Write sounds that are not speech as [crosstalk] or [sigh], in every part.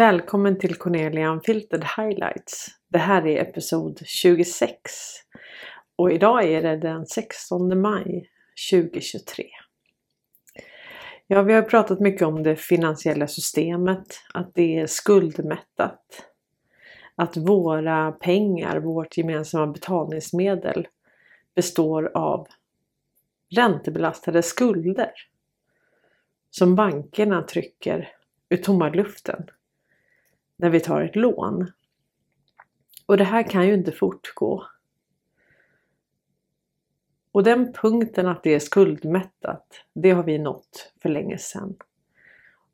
Välkommen till Cornelia Unfiltered Highlights. Det här är episod 26 och idag är det den 16 maj 2023. Ja, vi har pratat mycket om det finansiella systemet, att det är skuldmättat. Att våra pengar, vårt gemensamma betalningsmedel består av räntebelastade skulder som bankerna trycker ur tomma luften när vi tar ett lån. Och det här kan ju inte fortgå. Och den punkten att det är skuldmättat, det har vi nått för länge sedan.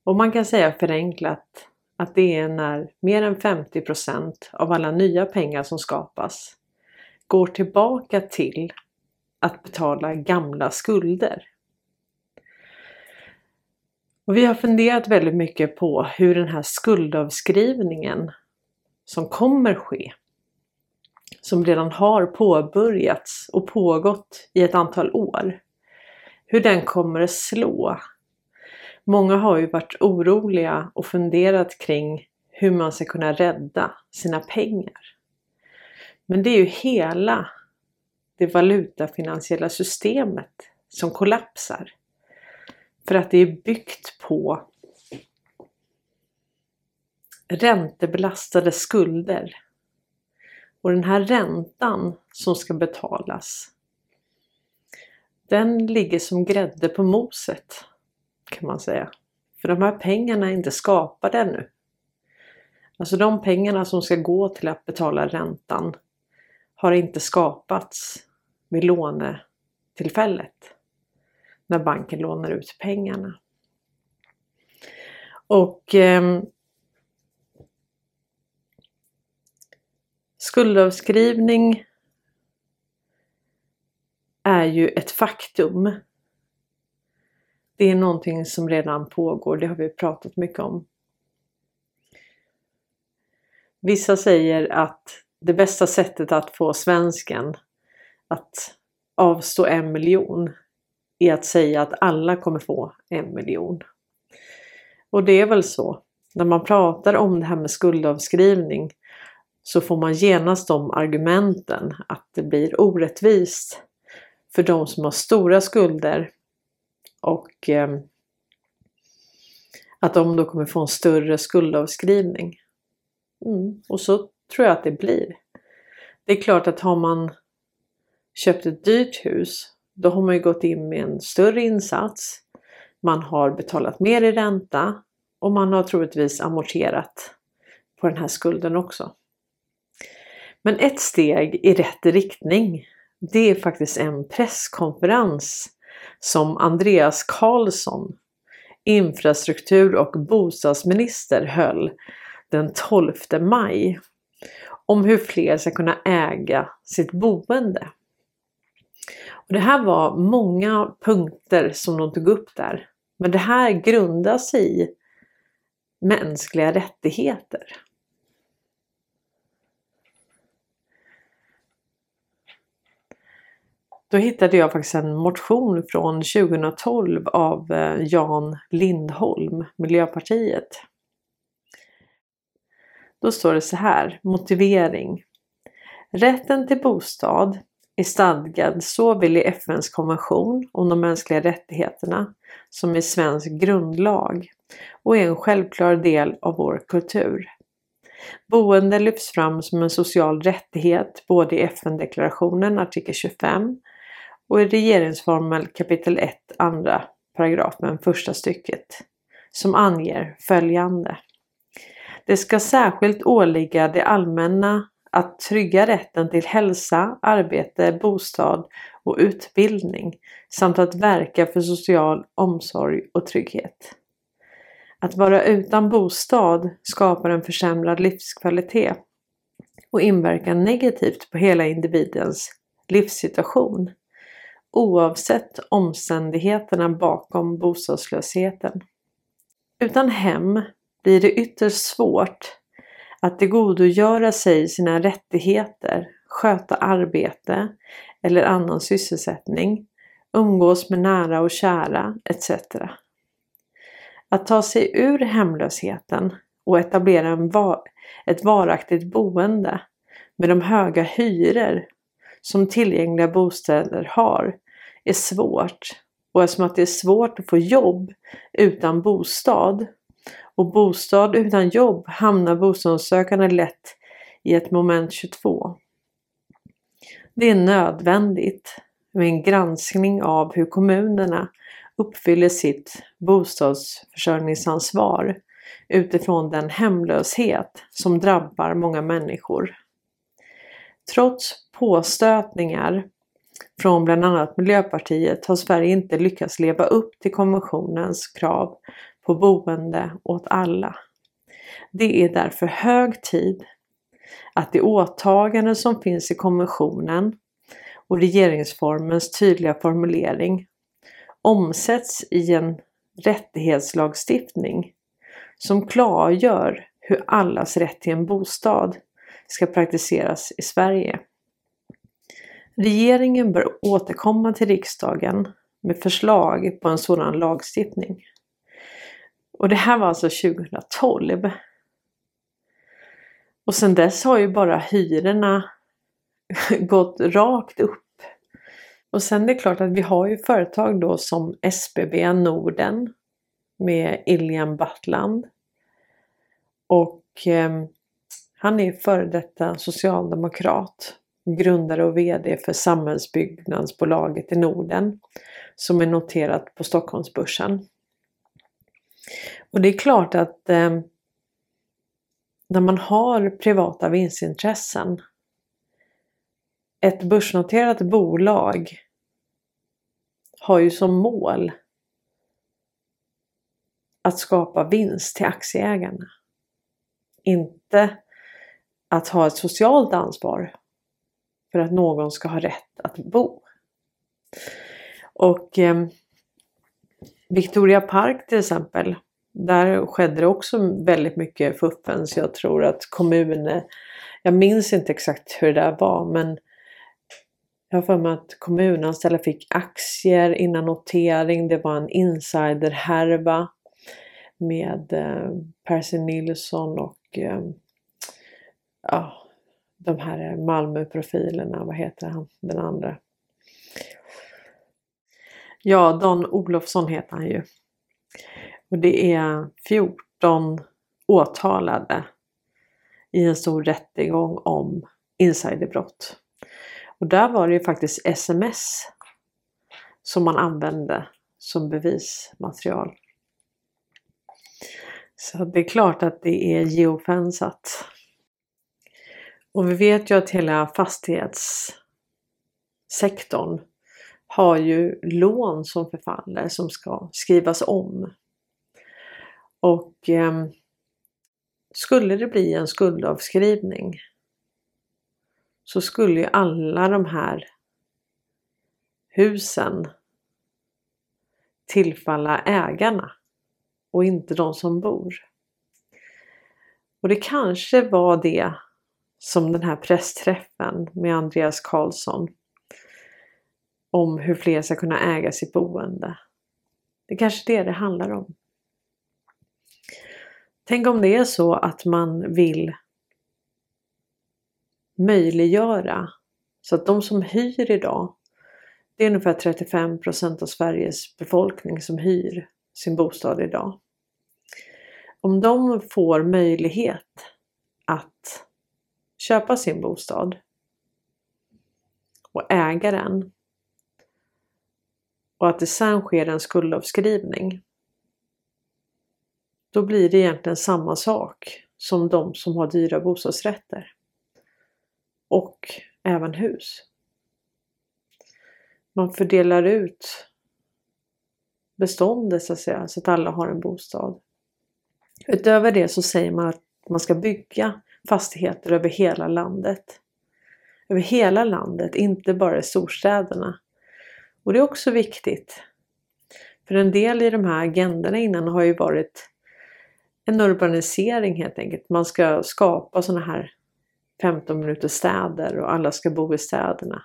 Och man kan säga förenklat att det är när mer än 50% av alla nya pengar som skapas går tillbaka till att betala gamla skulder. Och vi har funderat väldigt mycket på hur den här skuldavskrivningen som kommer ske, som redan har påbörjats och pågått i ett antal år, hur den kommer att slå. Många har ju varit oroliga och funderat kring hur man ska kunna rädda sina pengar. Men det är ju hela det valutafinansiella systemet som kollapsar. För att det är byggt på räntebelastade skulder. Och den här räntan som ska betalas den ligger som grädde på moset kan man säga. För de här pengarna är inte skapade ännu. Alltså de pengarna som ska gå till att betala räntan har inte skapats vid lånetillfället när banken lånar ut pengarna. Och eh, skuldavskrivning är ju ett faktum. Det är någonting som redan pågår, det har vi pratat mycket om. Vissa säger att det bästa sättet att få svensken att avstå en miljon i att säga att alla kommer få en miljon. Och det är väl så. När man pratar om det här med skuldavskrivning så får man genast de argumenten att det blir orättvist för de som har stora skulder och eh, att de då kommer få en större skuldavskrivning. Mm. Och så tror jag att det blir. Det är klart att har man köpt ett dyrt hus då har man ju gått in med en större insats. Man har betalat mer i ränta och man har troligtvis amorterat på den här skulden också. Men ett steg i rätt riktning det är faktiskt en presskonferens som Andreas Karlsson, infrastruktur och bostadsminister, höll den 12 maj om hur fler ska kunna äga sitt boende. Och det här var många punkter som de tog upp där. Men det här grundas i mänskliga rättigheter. Då hittade jag faktiskt en motion från 2012 av eh, Jan Lindholm, Miljöpartiet. Då står det så här, motivering. Rätten till bostad är stadgad såväl i FNs konvention om de mänskliga rättigheterna som i svensk grundlag och är en självklar del av vår kultur. Boende lyfts fram som en social rättighet både i FN-deklarationen artikel 25 och i regeringsformen kapitel 1 andra paragrafen första stycket som anger följande. Det ska särskilt åligga det allmänna att trygga rätten till hälsa, arbete, bostad och utbildning samt att verka för social omsorg och trygghet. Att vara utan bostad skapar en försämrad livskvalitet och inverkar negativt på hela individens livssituation oavsett omständigheterna bakom bostadslösheten. Utan hem blir det ytterst svårt att tillgodogöra sig sina rättigheter, sköta arbete eller annan sysselsättning, umgås med nära och kära etc. Att ta sig ur hemlösheten och etablera en va ett varaktigt boende med de höga hyror som tillgängliga bostäder har är svårt och eftersom att det är svårt att få jobb utan bostad och bostad utan jobb hamnar bostadssökande lätt i ett moment 22. Det är nödvändigt med en granskning av hur kommunerna uppfyller sitt bostadsförsörjningsansvar utifrån den hemlöshet som drabbar många människor. Trots påstötningar från bland annat Miljöpartiet har Sverige inte lyckats leva upp till konventionens krav på boende åt alla. Det är därför hög tid att de åtaganden som finns i konventionen och regeringsformens tydliga formulering omsätts i en rättighetslagstiftning som klargör hur allas rätt till en bostad ska praktiseras i Sverige. Regeringen bör återkomma till riksdagen med förslag på en sådan lagstiftning. Och det här var alltså 2012. Och sedan dess har ju bara hyrorna [laughs] gått rakt upp. Och sen är det klart att vi har ju företag då som SBB Norden med Ilian Battland. Och eh, han är före detta socialdemokrat, grundare och VD för Samhällsbyggnadsbolaget i Norden som är noterat på Stockholmsbörsen. Och det är klart att eh, när man har privata vinstintressen ett börsnoterat bolag har ju som mål att skapa vinst till aktieägarna. Inte att ha ett socialt ansvar för att någon ska ha rätt att bo. Och eh, Victoria Park till exempel, där skedde det också väldigt mycket fuffens. Jag tror att kommunen, jag minns inte exakt hur det där var, men jag har för mig att kommunanställda fick aktier innan notering. Det var en insiderhärva med eh, Percy Nilsson och eh, ja, de här Malmöprofilerna. Vad heter han den andra? Ja, Don Olofsson heter han ju. Och det är 14 åtalade i en stor rättegång om insiderbrott. Och där var det ju faktiskt sms som man använde som bevismaterial. Så det är klart att det är geofensat. Och vi vet ju att hela fastighetssektorn har ju lån som förfaller som ska skrivas om. Och eh, skulle det bli en skuldavskrivning så skulle ju alla de här husen tillfalla ägarna och inte de som bor. Och det kanske var det som den här pressträffen med Andreas Karlsson om hur fler ska kunna äga sitt boende. Det är kanske det det handlar om. Tänk om det är så att man vill möjliggöra så att de som hyr idag, det är ungefär 35% av Sveriges befolkning som hyr sin bostad idag. Om de får möjlighet att köpa sin bostad och äga den och att det sen sker en skuldavskrivning. Då blir det egentligen samma sak som de som har dyra bostadsrätter och även hus. Man fördelar ut beståndet så att säga, så att alla har en bostad. Utöver det så säger man att man ska bygga fastigheter över hela landet. Över hela landet, inte bara i storstäderna. Och det är också viktigt. För en del i de här agendorna innan har ju varit en urbanisering helt enkelt. Man ska skapa sådana här 15 minuters städer och alla ska bo i städerna.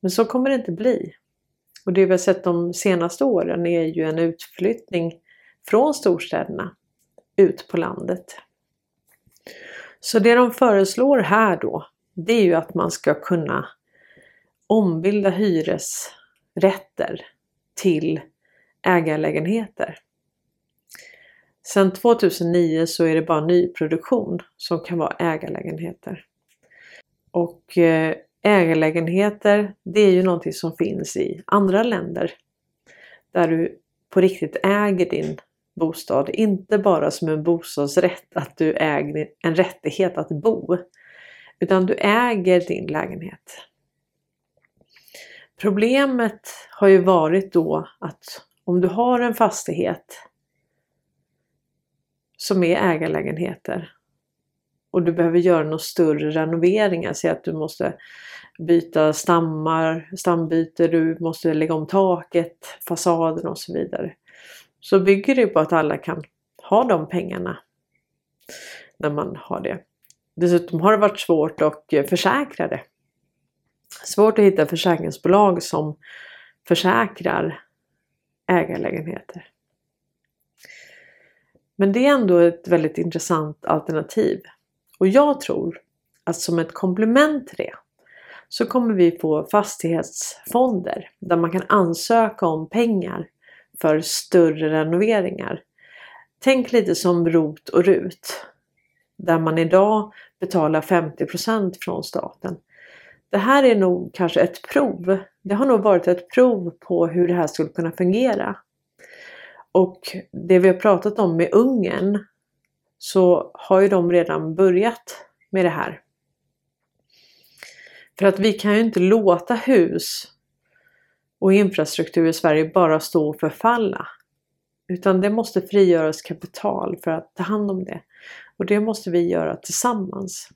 Men så kommer det inte bli. Och det vi har sett de senaste åren är ju en utflyttning från storstäderna ut på landet. Så det de föreslår här då, det är ju att man ska kunna ombilda rätter till ägarlägenheter. Sedan 2009 så är det bara nyproduktion som kan vara ägarlägenheter. Och eh, ägarlägenheter det är ju någonting som finns i andra länder. Där du på riktigt äger din bostad. Inte bara som en bostadsrätt, att du äger en rättighet att bo. Utan du äger din lägenhet. Problemet har ju varit då att om du har en fastighet som är ägarlägenheter och du behöver göra några större renoveringar, säg att du måste byta stammar, stambyte, du måste lägga om taket, fasaden och så vidare. Så bygger det på att alla kan ha de pengarna när man har det. Dessutom har det varit svårt att försäkra det. Svårt att hitta försäkringsbolag som försäkrar ägarlägenheter. Men det är ändå ett väldigt intressant alternativ. Och jag tror att som ett komplement till det så kommer vi få fastighetsfonder där man kan ansöka om pengar för större renoveringar. Tänk lite som ROT och RUT där man idag betalar 50% från staten. Det här är nog kanske ett prov. Det har nog varit ett prov på hur det här skulle kunna fungera. Och det vi har pratat om med Ungern så har ju de redan börjat med det här. För att vi kan ju inte låta hus och infrastruktur i Sverige bara stå och förfalla. Utan det måste frigöras kapital för att ta hand om det. Och det måste vi göra tillsammans.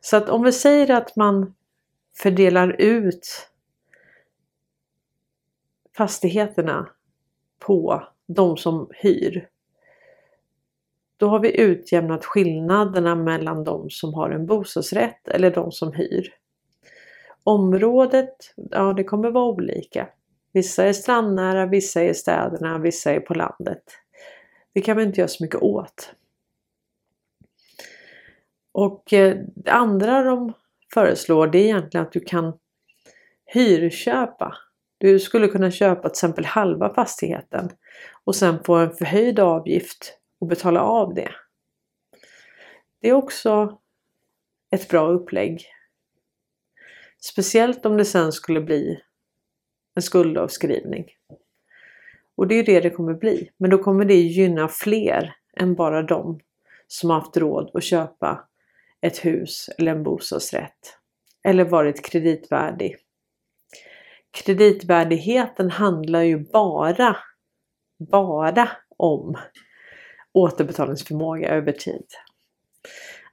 Så att om vi säger att man fördelar ut fastigheterna på de som hyr. Då har vi utjämnat skillnaderna mellan de som har en bostadsrätt eller de som hyr. Området, ja det kommer vara olika. Vissa är strandnära, vissa är i städerna, vissa är på landet. Det kan vi inte göra så mycket åt. Och eh, det andra de föreslår det är egentligen att du kan hyrköpa. Du skulle kunna köpa till exempel halva fastigheten och sen få en förhöjd avgift och betala av det. Det är också ett bra upplägg. Speciellt om det sen skulle bli en skuldavskrivning. Och det är det det kommer bli. Men då kommer det gynna fler än bara de som haft råd att köpa ett hus eller en bostadsrätt. Eller varit kreditvärdig. Kreditvärdigheten handlar ju bara, bara om återbetalningsförmåga över tid.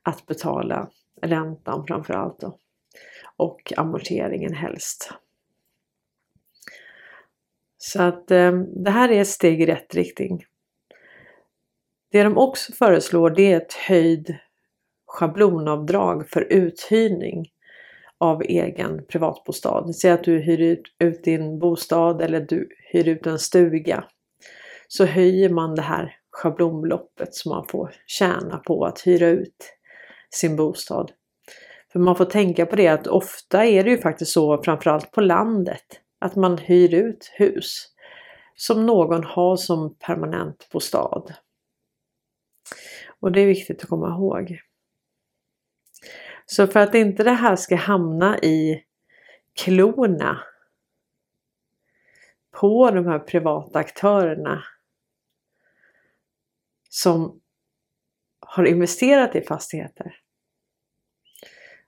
Att betala räntan framförallt då. Och amorteringen helst. Så att eh, det här är ett steg i rätt riktning. Det de också föreslår det är ett höjd schablonavdrag för uthyrning av egen privatbostad. Säg att du hyr ut, ut din bostad eller du hyr ut en stuga. Så höjer man det här schablonbeloppet som man får tjäna på att hyra ut sin bostad. För man får tänka på det att ofta är det ju faktiskt så, framförallt på landet, att man hyr ut hus som någon har som permanent bostad. Och det är viktigt att komma ihåg. Så för att inte det här ska hamna i klorna på de här privata aktörerna som har investerat i fastigheter.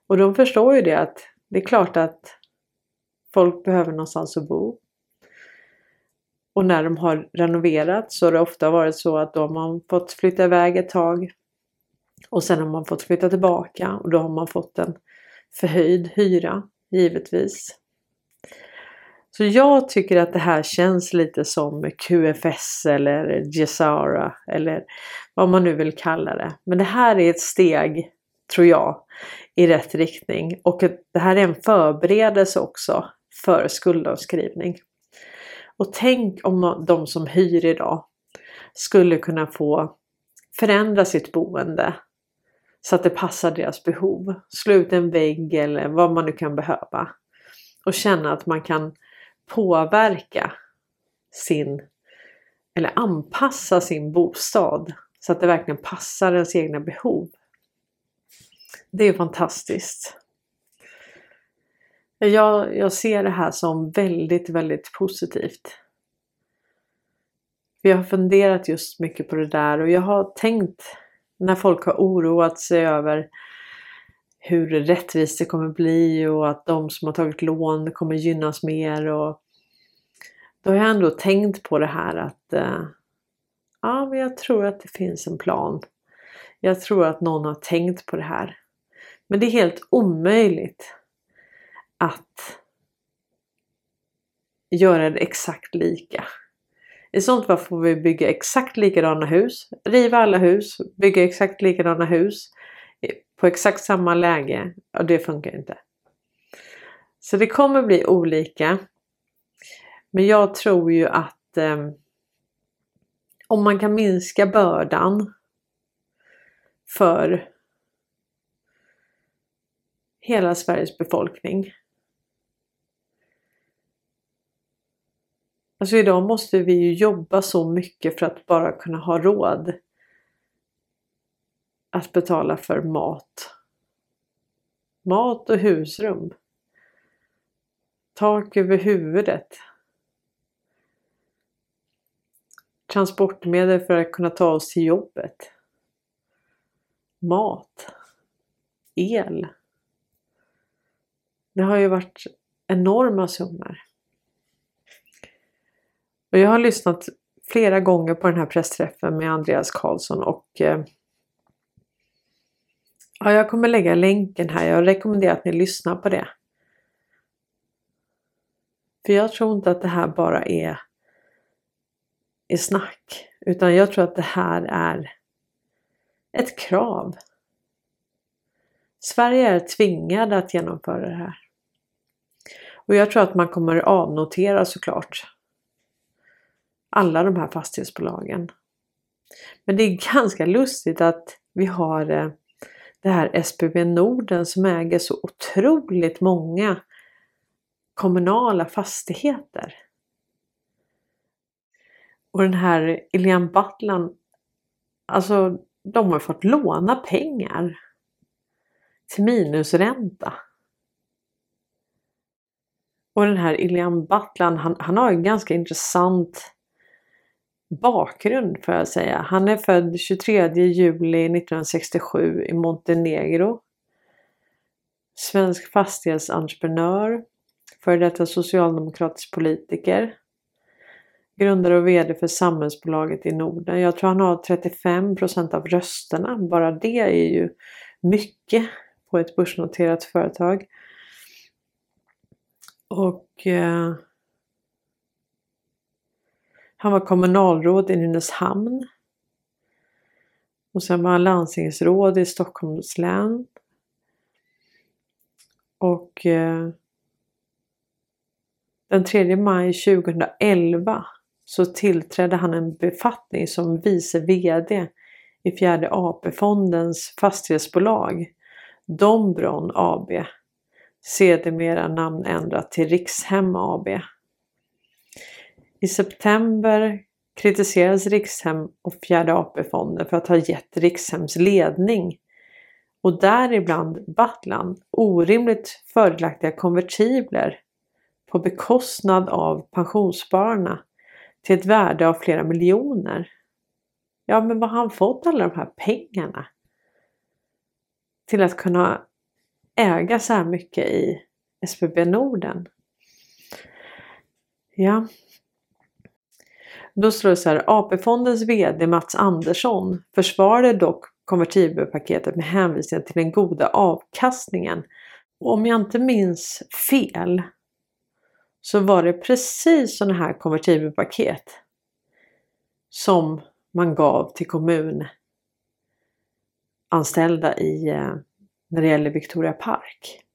Och de förstår ju det att det är klart att folk behöver någonstans att bo. Och när de har renoverat så har det ofta varit så att de har fått flytta iväg ett tag. Och sen har man fått flytta tillbaka och då har man fått en förhöjd hyra givetvis. Så jag tycker att det här känns lite som QFS eller Gesara eller vad man nu vill kalla det. Men det här är ett steg, tror jag, i rätt riktning och det här är en förberedelse också för skuldavskrivning. Och tänk om de som hyr idag skulle kunna få förändra sitt boende så att det passar deras behov. Slå ut en vägg eller vad man nu kan behöva. Och känna att man kan påverka sin eller anpassa sin bostad så att det verkligen passar ens egna behov. Det är fantastiskt. Jag, jag ser det här som väldigt, väldigt positivt. Vi har funderat just mycket på det där och jag har tänkt när folk har oroat sig över hur rättvist det kommer bli och att de som har tagit lån kommer gynnas mer. Och då har jag ändå tänkt på det här att eh, ja, men jag tror att det finns en plan. Jag tror att någon har tänkt på det här. Men det är helt omöjligt att göra det exakt lika. I sånt fall får vi bygga exakt likadana hus, riva alla hus, bygga exakt likadana hus på exakt samma läge och det funkar inte. Så det kommer bli olika. Men jag tror ju att eh, om man kan minska bördan för hela Sveriges befolkning. Alltså idag måste vi ju jobba så mycket för att bara kunna ha råd att betala för mat. Mat och husrum. Tak över huvudet. Transportmedel för att kunna ta oss till jobbet. Mat. El. Det har ju varit enorma summor. Och jag har lyssnat flera gånger på den här pressträffen med Andreas Karlsson och eh, ja, jag kommer lägga länken här. Jag rekommenderar att ni lyssnar på det. För jag tror inte att det här bara är, är snack. Utan jag tror att det här är ett krav. Sverige är tvingade att genomföra det här. Och jag tror att man kommer avnotera såklart alla de här fastighetsbolagen. Men det är ganska lustigt att vi har eh, det här SPV Norden som äger så otroligt många kommunala fastigheter. Och den här Ilian Battlan, alltså de har fått låna pengar till minusränta. Och den här Ilian Battlan, han, han har en ganska intressant bakgrund får jag säga. Han är född 23 juli 1967 i Montenegro. Svensk fastighetsentreprenör. Före detta socialdemokratisk politiker. Grundare och VD för Samhällsbolaget i Norden. Jag tror han har 35% av rösterna. Bara det är ju mycket på ett börsnoterat företag. Och eh, han var kommunalråd i Nynäshamn. Och sen var han landstingsråd i Stockholms län. Och eh, den 3 maj 2011 så tillträdde han en befattning som vice VD i fjärde AP-fondens fastighetsbolag Dombron AB. Sedermera namnändrat till Rikshem AB. I september kritiserades Rikshem och Fjärde AP-fonden för att ha gett Rikshems ledning och däribland Battlan orimligt fördelaktiga konvertibler på bekostnad av pensionsspararna till ett värde av flera miljoner. Ja, men vad har han fått alla de här pengarna? Till att kunna äga så här mycket i SBB Norden. Ja, då står det så här, AP-fondens VD Mats Andersson försvarade dock konvertibelpaketet med hänvisning till den goda avkastningen. Och om jag inte minns fel så var det precis sådana här konvertibelpaket som man gav till kommunanställda i, eh, när det gäller Victoria Park.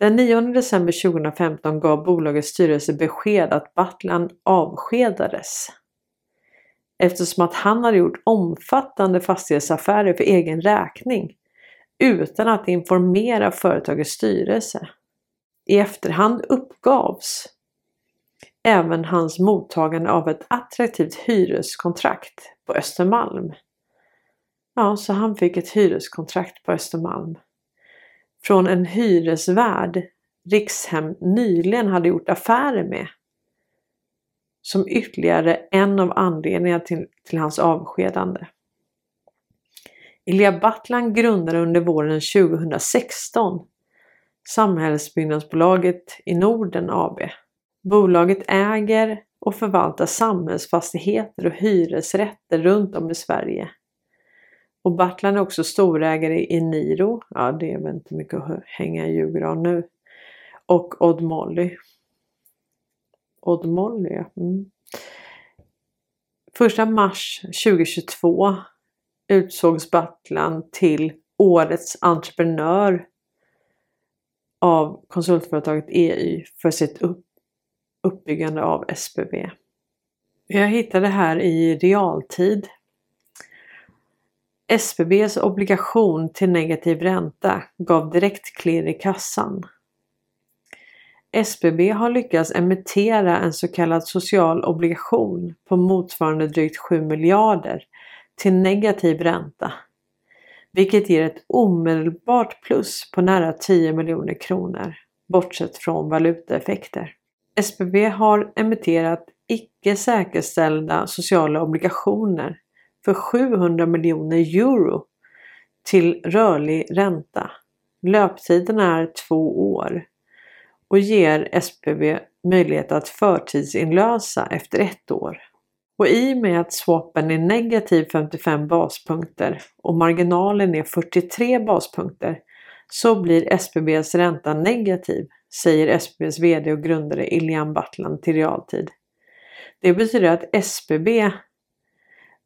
Den 9 december 2015 gav bolagets styrelse besked att Battlan avskedades. eftersom att han hade gjort omfattande fastighetsaffärer för egen räkning utan att informera företagets styrelse. I efterhand uppgavs även hans mottagande av ett attraktivt hyreskontrakt på Östermalm. Ja, så han fick ett hyreskontrakt på Östermalm från en hyresvärd Rikshem nyligen hade gjort affärer med. Som ytterligare en av anledningarna till, till hans avskedande. Ilja Battlan grundade under våren 2016 Samhällsbyggnadsbolaget i Norden AB. Bolaget äger och förvaltar samhällsfastigheter och hyresrätter runt om i Sverige. Och Battlan är också storägare i Niro. Ja, det är väl inte mycket att hänga i julgran nu. Och Odd Molly. Odd Molly, ja. Mm. Första mars 2022 utsågs Battlan till Årets entreprenör av konsultföretaget EY för sitt upp, uppbyggande av SBB. Jag hittade här i realtid. SBBs obligation till negativ ränta gav direkt klirr i kassan. SBB har lyckats emittera en så kallad social obligation på motsvarande drygt 7 miljarder till negativ ränta. Vilket ger ett omedelbart plus på nära 10 miljoner kronor bortsett från valutaeffekter. SBB har emitterat icke säkerställda sociala obligationer för 700 miljoner euro till rörlig ränta. Löptiden är två år och ger SBB möjlighet att förtidsinlösa efter ett år. Och i och med att swapen är negativ 55 baspunkter och marginalen är 43 baspunkter så blir SBBs ränta negativ, säger SBBs VD och grundare Ilian Battlan till realtid. Det betyder att SBB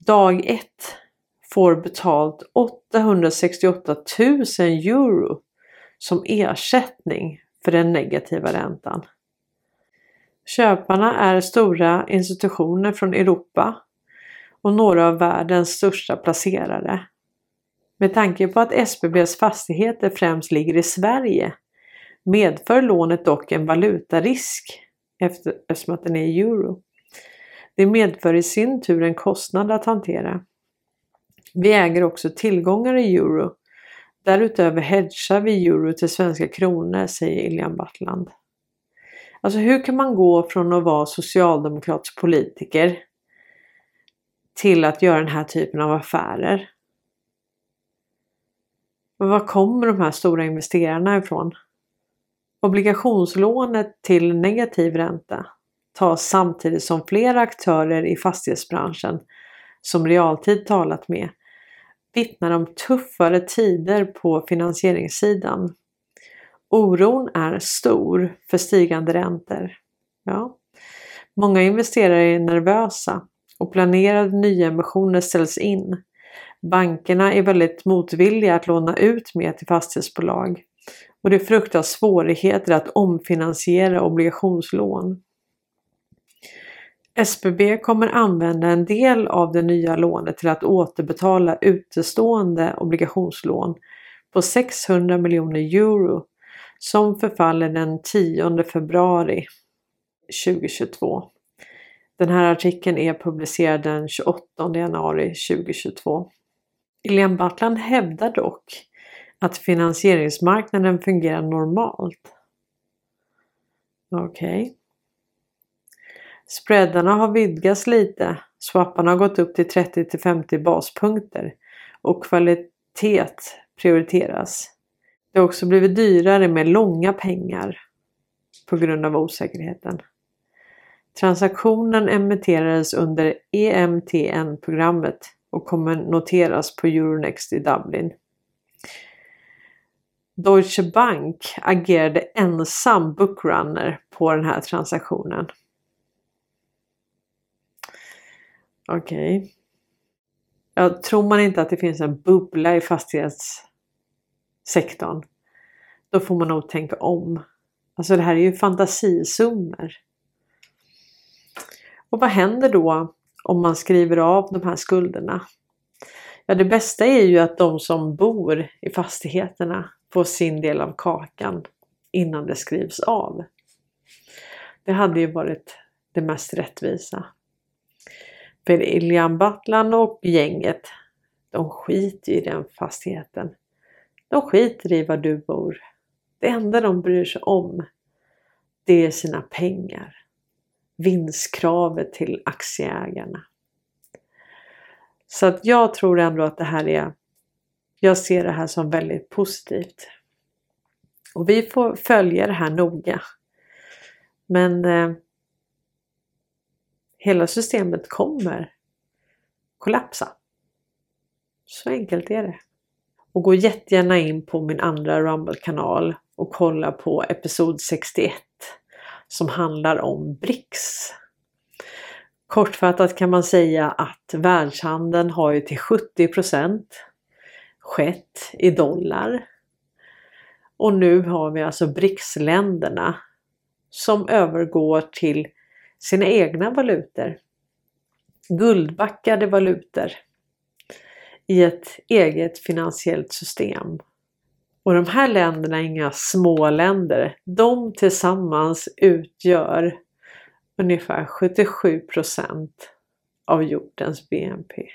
dag 1 får betalt 868 000 euro som ersättning för den negativa räntan. Köparna är stora institutioner från Europa och några av världens största placerare. Med tanke på att SBBs fastigheter främst ligger i Sverige medför lånet dock en valutarisk eftersom att den är i euro. Det medför i sin tur en kostnad att hantera. Vi äger också tillgångar i euro. Därutöver hedgar vi euro till svenska kronor, säger Ilian Battland. Alltså hur kan man gå från att vara socialdemokratisk politiker till att göra den här typen av affärer? Men var kommer de här stora investerarna ifrån? Obligationslånet till negativ ränta tas samtidigt som flera aktörer i fastighetsbranschen som realtid talat med vittnar om tuffare tider på finansieringssidan Oron är stor för stigande räntor. Ja. Många investerare är nervösa och planerade nyemissioner ställs in. Bankerna är väldigt motvilliga att låna ut mer till fastighetsbolag och det fruktar svårigheter att omfinansiera obligationslån. SBB kommer använda en del av det nya lånet till att återbetala utestående obligationslån på 600 miljoner euro som förfaller den 10 februari 2022. Den här artikeln är publicerad den 28 januari 2022. Ilian Battland hävdar dock att finansieringsmarknaden fungerar normalt. Okej. Okay. Spreadarna har vidgats lite. Swapparna har gått upp till 30 till 50 baspunkter och kvalitet prioriteras. Det har också blivit dyrare med långa pengar på grund av osäkerheten. Transaktionen emitterades under EMTN-programmet och kommer noteras på Euronext i Dublin. Deutsche Bank agerade ensam bookrunner på den här transaktionen. Okej. Okay. Ja, tror man inte att det finns en bubbla i fastighetssektorn. Då får man nog tänka om. Alltså det här är ju fantasisummor. Och vad händer då om man skriver av de här skulderna? Ja, det bästa är ju att de som bor i fastigheterna får sin del av kakan innan det skrivs av. Det hade ju varit det mest rättvisa. För Ilian Battlan och gänget, de skiter i den fastigheten. De skiter i var du bor. Det enda de bryr sig om, det är sina pengar. Vinstkravet till aktieägarna. Så att jag tror ändå att det här är, jag ser det här som väldigt positivt. Och vi får följa det här noga. Men eh, hela systemet kommer kollapsa. Så enkelt är det. Och gå jättegärna in på min andra Rumble-kanal och kolla på episod 61 som handlar om BRICS. Kortfattat kan man säga att världshandeln har ju till 70% skett i dollar. Och nu har vi alltså BRICS-länderna som övergår till sina egna valutor. Guldbackade valutor i ett eget finansiellt system. Och de här länderna är inga små länder. De tillsammans utgör ungefär 77% av jordens BNP.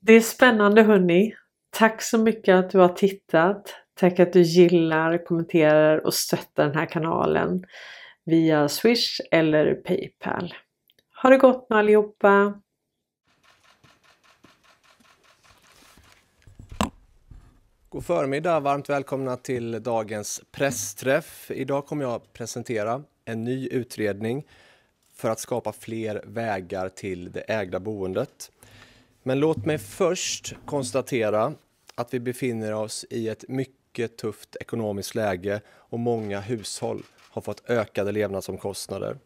Det är spännande hörni. Tack så mycket att du har tittat. Tack att du gillar, kommenterar och stöttar den här kanalen via Swish eller Paypal. Ha det gott nu allihopa! God förmiddag, varmt välkomna till dagens pressträff. Idag kommer jag presentera en ny utredning för att skapa fler vägar till det ägda boendet. Men låt mig först konstatera att vi befinner oss i ett mycket tufft ekonomiskt läge och många hushåll har fått ökade levnadsomkostnader.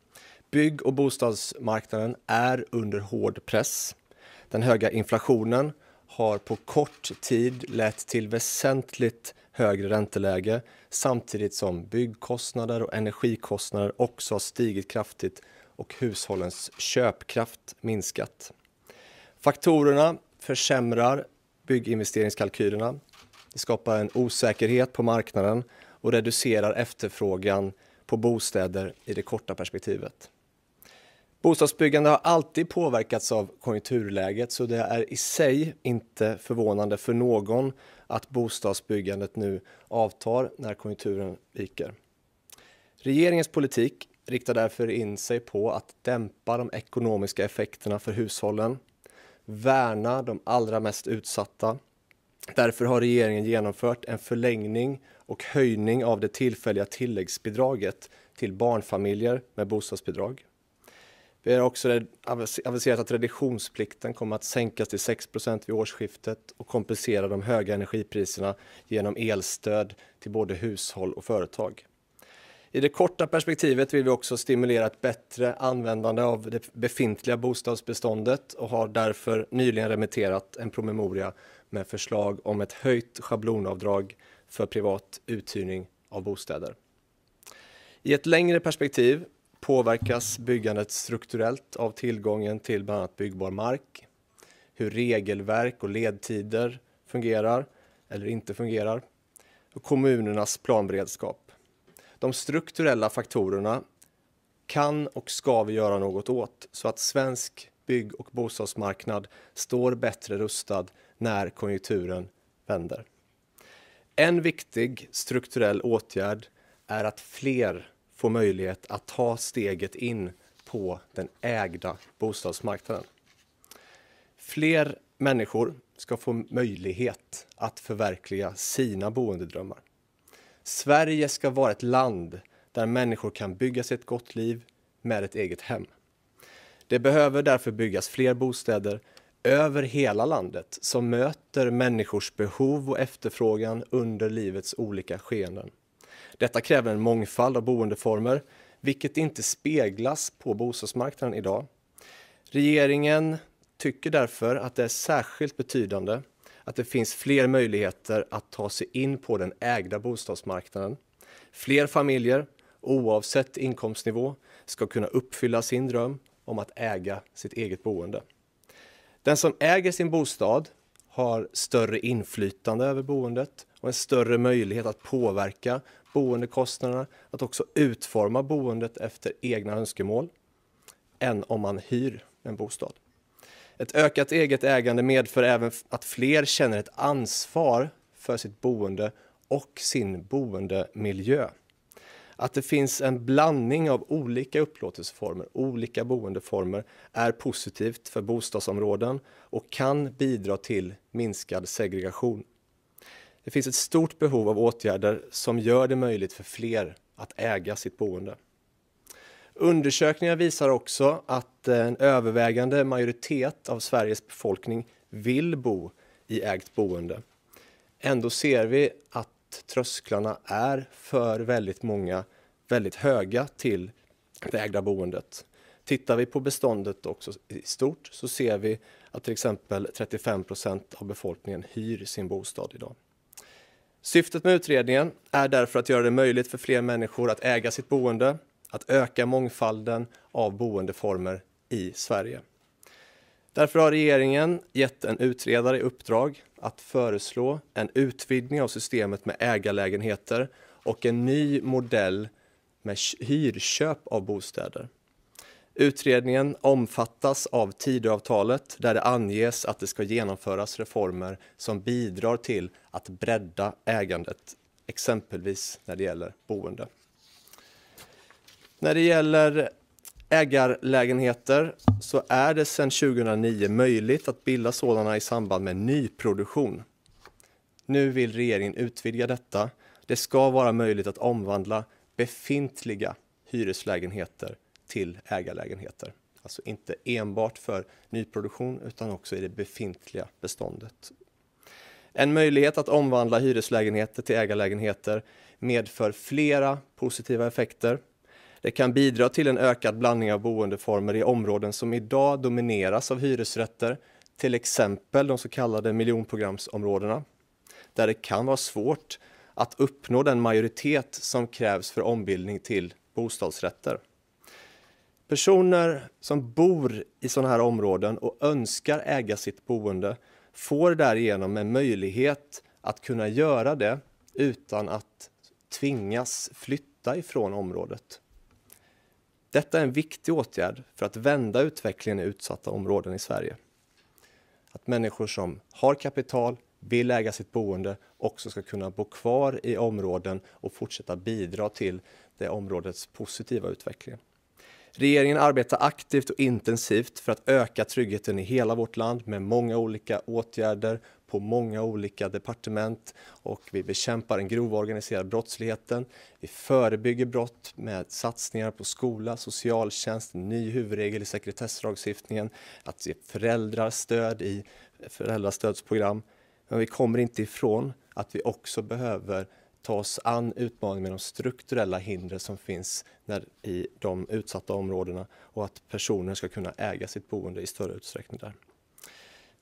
Bygg och bostadsmarknaden är under hård press. Den höga inflationen har på kort tid lett till väsentligt högre ränteläge samtidigt som byggkostnader och energikostnader också har stigit kraftigt och hushållens köpkraft minskat. Faktorerna försämrar bygginvesteringskalkylerna. Det skapar en osäkerhet på marknaden och reducerar efterfrågan på bostäder i det korta perspektivet. Bostadsbyggande har alltid påverkats av konjunkturläget så det är i sig inte förvånande för någon att bostadsbyggandet nu avtar när konjunkturen viker. Regeringens politik riktar därför in sig på att dämpa de ekonomiska effekterna för hushållen, värna de allra mest utsatta. Därför har regeringen genomfört en förlängning och höjning av det tillfälliga tilläggsbidraget till barnfamiljer med bostadsbidrag. Vi har också aviserat att reduktionsplikten kommer att sänkas till 6% vid årsskiftet och kompensera de höga energipriserna genom elstöd till både hushåll och företag. I det korta perspektivet vill vi också stimulera ett bättre användande av det befintliga bostadsbeståndet och har därför nyligen remitterat en promemoria med förslag om ett höjt schablonavdrag för privat uthyrning av bostäder. I ett längre perspektiv påverkas byggandet strukturellt av tillgången till bland annat byggbar mark, hur regelverk och ledtider fungerar eller inte fungerar och kommunernas planberedskap. De strukturella faktorerna kan och ska vi göra något åt så att svensk bygg och bostadsmarknad står bättre rustad när konjunkturen vänder. En viktig strukturell åtgärd är att fler får möjlighet att ta steget in på den ägda bostadsmarknaden. Fler människor ska få möjlighet att förverkliga sina boendedrömmar. Sverige ska vara ett land där människor kan bygga sig ett gott liv med ett eget hem. Det behöver därför byggas fler bostäder över hela landet som möter människors behov och efterfrågan under livets olika skeenden. Detta kräver en mångfald av boendeformer, vilket inte speglas på bostadsmarknaden idag. Regeringen tycker därför att det är särskilt betydande att det finns fler möjligheter att ta sig in på den ägda bostadsmarknaden. Fler familjer, oavsett inkomstnivå, ska kunna uppfylla sin dröm om att äga sitt eget boende. Den som äger sin bostad har större inflytande över boendet och en större möjlighet att påverka boendekostnaderna, att också utforma boendet efter egna önskemål, än om man hyr en bostad. Ett ökat eget ägande medför även att fler känner ett ansvar för sitt boende och sin boendemiljö. Att det finns en blandning av olika upplåtelseformer, olika boendeformer, är positivt för bostadsområden och kan bidra till minskad segregation. Det finns ett stort behov av åtgärder som gör det möjligt för fler att äga sitt boende. Undersökningar visar också att en övervägande majoritet av Sveriges befolkning vill bo i ägt boende. Ändå ser vi att trösklarna är för väldigt många väldigt höga till det ägda boendet. Tittar vi på beståndet också i stort så ser vi att till exempel 35 procent av befolkningen hyr sin bostad idag. Syftet med utredningen är därför att göra det möjligt för fler människor att äga sitt boende, att öka mångfalden av boendeformer i Sverige. Därför har regeringen gett en utredare i uppdrag att föreslå en utvidgning av systemet med ägarlägenheter och en ny modell med hyrköp av bostäder. Utredningen omfattas av Tidöavtalet där det anges att det ska genomföras reformer som bidrar till att bredda ägandet, exempelvis när det gäller boende. När det gäller ägarlägenheter så är det sedan 2009 möjligt att bilda sådana i samband med nyproduktion. Nu vill regeringen utvidga detta. Det ska vara möjligt att omvandla befintliga hyreslägenheter till ägarlägenheter. Alltså inte enbart för nyproduktion utan också i det befintliga beståndet. En möjlighet att omvandla hyreslägenheter till ägarlägenheter medför flera positiva effekter. Det kan bidra till en ökad blandning av boendeformer i områden som idag domineras av hyresrätter, till exempel de så kallade miljonprogramsområdena, där det kan vara svårt att uppnå den majoritet som krävs för ombildning till bostadsrätter. Personer som bor i sådana här områden och önskar äga sitt boende får därigenom en möjlighet att kunna göra det utan att tvingas flytta ifrån området. Detta är en viktig åtgärd för att vända utvecklingen i utsatta områden i Sverige. Att människor som har kapital vill äga sitt boende också ska kunna bo kvar i områden och fortsätta bidra till det områdets positiva utveckling. Regeringen arbetar aktivt och intensivt för att öka tryggheten i hela vårt land med många olika åtgärder på många olika departement och vi bekämpar den grova organiserade brottsligheten. Vi förebygger brott med satsningar på skola, socialtjänst, ny huvudregel i sekretesslagstiftningen, att ge föräldrar stöd i föräldrastödsprogram. Men vi kommer inte ifrån att vi också behöver ta oss an utmaningen med de strukturella hinder som finns när, i de utsatta områdena och att personer ska kunna äga sitt boende i större utsträckning där.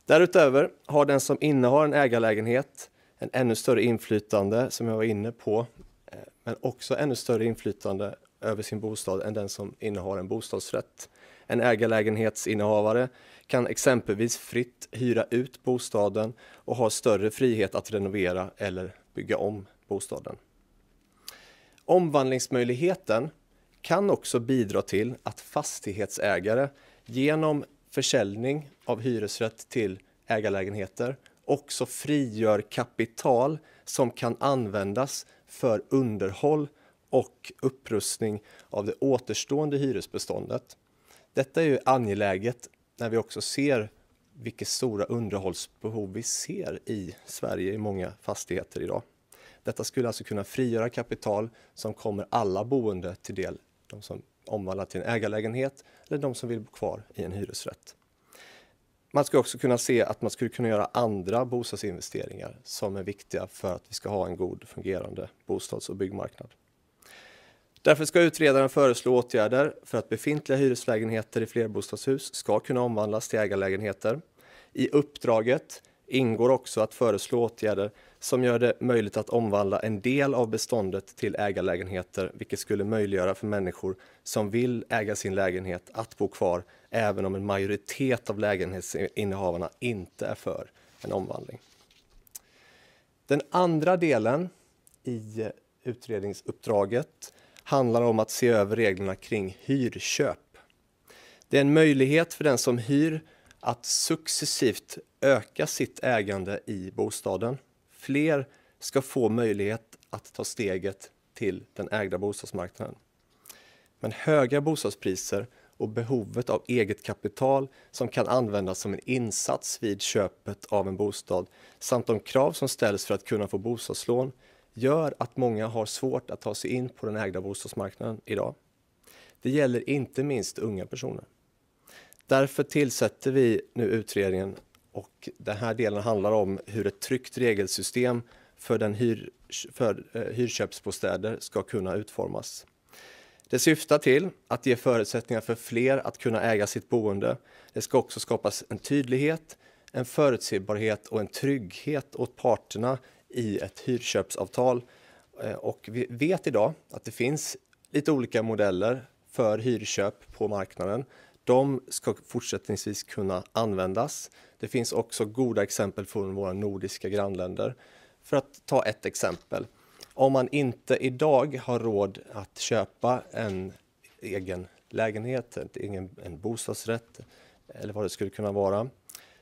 Därutöver har den som innehar en ägarlägenhet en ännu större inflytande, som jag var inne på, eh, men också ännu större inflytande över sin bostad än den som innehar en bostadsrätt. En ägarlägenhetsinnehavare kan exempelvis fritt hyra ut bostaden och ha större frihet att renovera eller bygga om bostaden. Omvandlingsmöjligheten kan också bidra till att fastighetsägare genom försäljning av hyresrätt till ägarlägenheter också frigör kapital som kan användas för underhåll och upprustning av det återstående hyresbeståndet. Detta är ju angeläget när vi också ser vilket stora underhållsbehov vi ser i Sverige i många fastigheter idag. Detta skulle alltså kunna frigöra kapital som kommer alla boende till del. De som omvandla till en ägarlägenhet eller de som vill bo kvar i en hyresrätt. Man ska också kunna se att man skulle kunna göra andra bostadsinvesteringar som är viktiga för att vi ska ha en god fungerande bostads och byggmarknad. Därför ska utredaren föreslå åtgärder för att befintliga hyreslägenheter i flerbostadshus ska kunna omvandlas till ägarlägenheter. I uppdraget ingår också att föreslå åtgärder som gör det möjligt att omvandla en del av beståndet till ägarlägenheter, vilket skulle möjliggöra för människor som vill äga sin lägenhet att bo kvar, även om en majoritet av lägenhetsinnehavarna inte är för en omvandling. Den andra delen i utredningsuppdraget handlar om att se över reglerna kring hyrköp. Det är en möjlighet för den som hyr att successivt öka sitt ägande i bostaden. Fler ska få möjlighet att ta steget till den ägda bostadsmarknaden. Men höga bostadspriser och behovet av eget kapital som kan användas som en insats vid köpet av en bostad samt de krav som ställs för att kunna få bostadslån gör att många har svårt att ta sig in på den ägda bostadsmarknaden idag. Det gäller inte minst unga personer. Därför tillsätter vi nu utredningen och den här delen handlar om hur ett tryggt regelsystem för, den hyr, för eh, hyrköpsbostäder ska kunna utformas. Det syftar till att ge förutsättningar för fler att kunna äga sitt boende. Det ska också skapas en tydlighet, en förutsägbarhet och en trygghet åt parterna i ett hyrköpsavtal. Eh, och vi vet idag att det finns lite olika modeller för hyrköp på marknaden. De ska fortsättningsvis kunna användas. Det finns också goda exempel från våra nordiska grannländer. För att ta ett exempel. Om man inte idag har råd att köpa en egen lägenhet, en, en bostadsrätt eller vad det skulle kunna vara,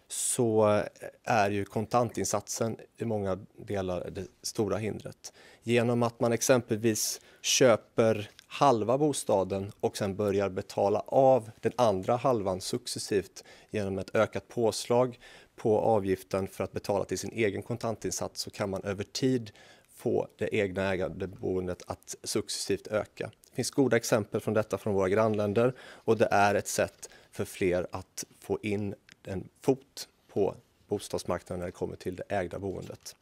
så är ju kontantinsatsen i många delar det stora hindret. Genom att man exempelvis köper halva bostaden och sen börjar betala av den andra halvan successivt genom ett ökat påslag på avgiften för att betala till sin egen kontantinsats så kan man över tid få det egna ägandeboendet att successivt öka. Det finns goda exempel från detta från våra grannländer och det är ett sätt för fler att få in en fot på bostadsmarknaden när det kommer till det ägda boendet.